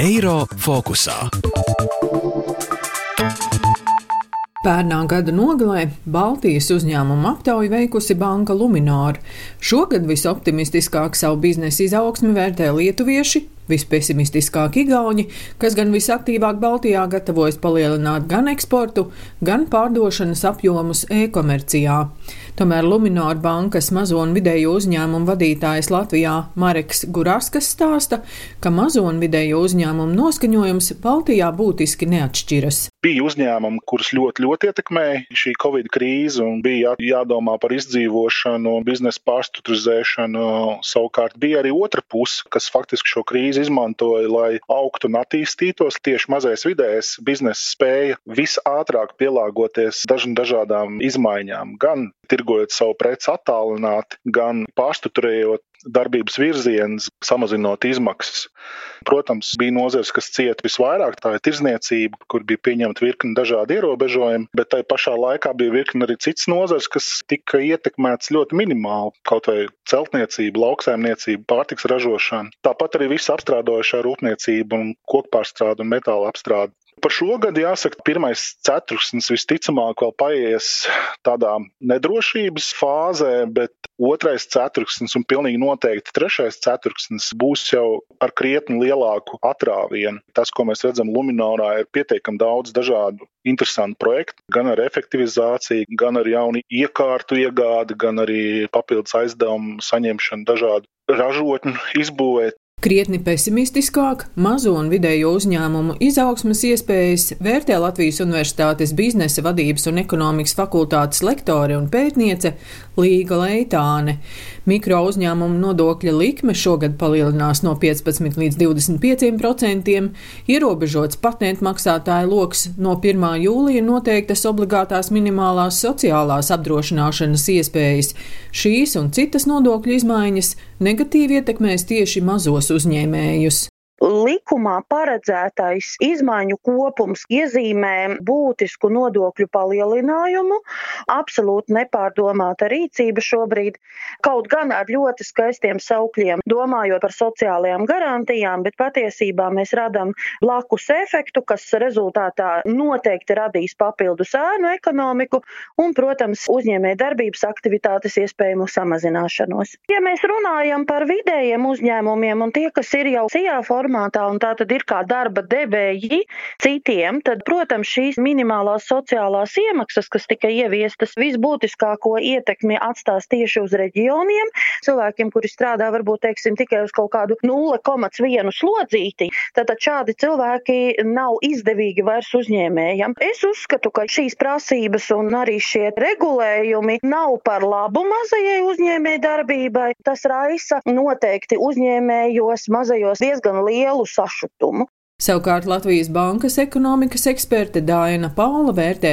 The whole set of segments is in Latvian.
Eiro fokusā. Pērnā gada nogalē Baltijas uzņēmuma aptauju veikusi banka Lunāra. Šogad visoptimistiskāk savu biznesa izaugsmi vērtē lietuvieši, vispesimistiskāk Igauni, kas gan visaktīvāk Baltijā gatavojas palielināt gan eksportu, gan pārdošanas apjomus e-komercijā. Tomēr Lunāra bankas mazo un vidējo uzņēmumu vadītājs Latvijā Mareks Guraskas stāsta, ka mazo un vidējo uzņēmumu noskaņojums Baltijā būtiski neatšķiras. Bija uzņēmumi, kurus ļoti, ļoti ietekmēja šī Covid krīze, un bija jādomā par izdzīvošanu, biznesa pārstruktūrizēšanu. Savukārt bija arī otra puse, kas faktiski šo krīzi izmantoja, lai augtu un attīstītos. Tieši mazais vidējais biznesa spēja visātrāk pielāgoties dažādām izmaiņām, gan tirgojot savu preci attālināti, gan pārstruktūrējot darbības virzienus, samazinot izmaksas. Protams, bija nozares, kas cieta visvairāk, tā ir tirzniecība, kur bija pieņemta virkni dažādi ierobežojumi, bet tai pašā laikā bija virkni arī cits nozares, kas tika ietekmēts ļoti minimāli, kaut vai celtniecība, lauksaimniecība, pārtiks ražošana. Tāpat arī viss apstrādošā rūpniecība un kokpārstrāde un metāla apstrāde. Par šo gadu jāsaka, pirmais ceturksnis visticamāk vēl paies tādā nedrošības fāzē, bet otrais ceturksnis un pilnīgi noteikti trešais ceturksnis būs jau ar krietni lielāku atrāvienu. Tas, ko mēs redzam Luminārā, ir pietiekami daudz dažādu interesantu projektu, gan ar efektivizāciju, gan ar jaunu iekārtu iegādi, gan arī papildus aizdevumu saņemšanu dažādu ražotņu izbūvēt. Krietni pesimistiskāk mazo un vidējo uzņēmumu izaugsmas iespējas vērtē Latvijas Universitātes biznesa vadības un ekonomikas fakultātes lektore un pētniece Līga Leitāne. Mikro uzņēmumu nodokļa likme šogad palielinās no 15 līdz 25 procentiem, ierobežots patentu maksātāju lokus no 1. jūlija noteiktas obligātās minimālās sociālās apdrošināšanas iespējas. Šīs un citas nodokļu izmaiņas negatīvi ietekmēs tieši mazos uzņēmējus. Likumā paredzētais izmaiņu kopums iezīmē būtisku nodokļu palielinājumu, absolūti nepārdomāta rīcība šobrīd, kaut gan ar ļoti skaistiem saukļiem, domājot par sociālajām garantijām, bet patiesībā mēs radām blakus efektu, kas rezultātā noteikti radīs papildus ēnu ekonomiku un, protams, uzņēmē darbības aktivitātes iespējamu samazināšanos. Ja mēs runājam par vidējiem uzņēmumiem un tie, kas ir jau formā, formātā un tā tad ir kā darba devēji citiem, tad, protams, šīs minimālās sociālās iemaksas, kas tika ieviestas, visbūtiskāko ietekmi atstās tieši uz reģioniem. Cilvēkiem, kuri strādā varbūt, teiksim, tikai uz kaut kādu 0,1 slodzīti, tad šādi cilvēki nav izdevīgi vairs uzņēmējam. Es uzskatu, ka šīs prasības un arī šie regulējumi nav par labu mazajai uzņēmēji darbībai. Tas raisa noteikti uzņēmējos mazajos diezgan lielu sašutumu. Savukārt Latvijas Bankas ekonomikas eksperte Dāna Paula vērtē,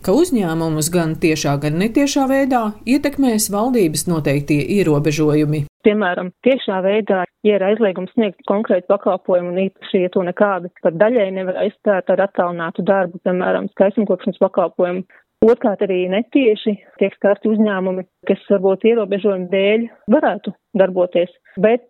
ka uzņēmumus gan tiešā, gan netiešā veidā ietekmēs valdības noteiktie ierobežojumi. Piemēram, tiešā veidā, ja ir aizliegums sniegt konkrētu pakalpojumu un īpaši, ja to nekādi pat daļai nevar aizstāt ar attālinātu darbu, piemēram, skaistumkopšanas pakalpojumu. Otrkārt arī netieši tiek skarti uzņēmumi, kas varbūt ierobežojumu dēļ varētu darboties, bet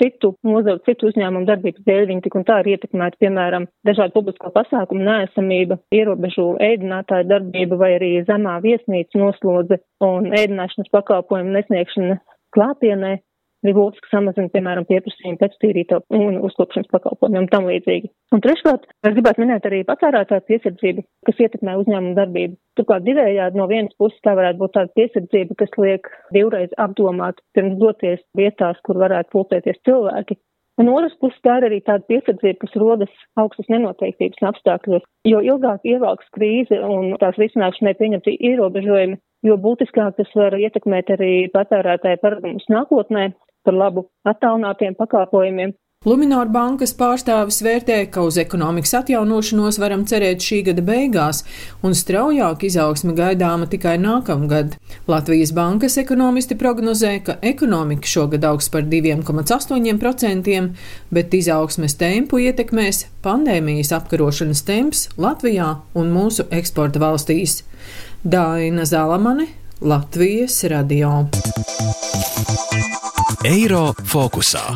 citu nozaru, citu uzņēmumu darbības dēļ viņi tik un tā ir ietekmēti, piemēram, dažādu publisko pasākumu neesamība, ierobežo ēdinātāju darbību vai arī zemā viesnīca noslodze un ēdināšanas pakalpojumu nesniegšana klātienē bija būtiski samazina, piemēram, pieprasījumu pēc tīrīto un uzkopšanas pakalpojumiem un tam līdzīgi. Un treškārt, es gribētu minēt arī patērētāju piesardzību, kas ietekmē uzņēmumu darbību. Turklāt divējādi no vienas puses tā varētu būt tāda piesardzība, kas liek divreiz apdomāt pirms doties vietās, kur varētu pulcēties cilvēki. Un otrs puses tā ir arī tāda piesardzība, kas rodas augstas nenoteiktības apstākļos, jo ilgāk ievelks krīze un tās risināšanai pieņemti ierobežojumi, jo būtiskāk tas var ietekmēt arī patērētāju paradumus nākotnē, par labu attālinātiem pakalpojumiem. Lumināra bankas pārstāvis vērtē, ka uz ekonomikas atjaunošanos varam cerēt šī gada beigās, un straujāk izaugsme gaidāma tikai nākamgad. Latvijas bankas ekonomisti prognozē, ka ekonomika šogad augs par 2,8%, bet izaugsmes tempu ietekmēs pandēmijas apkarošanas temps Latvijā un mūsu eksporta valstīs. Daina Zalamane, Latvijas radio. Eiro fokusā.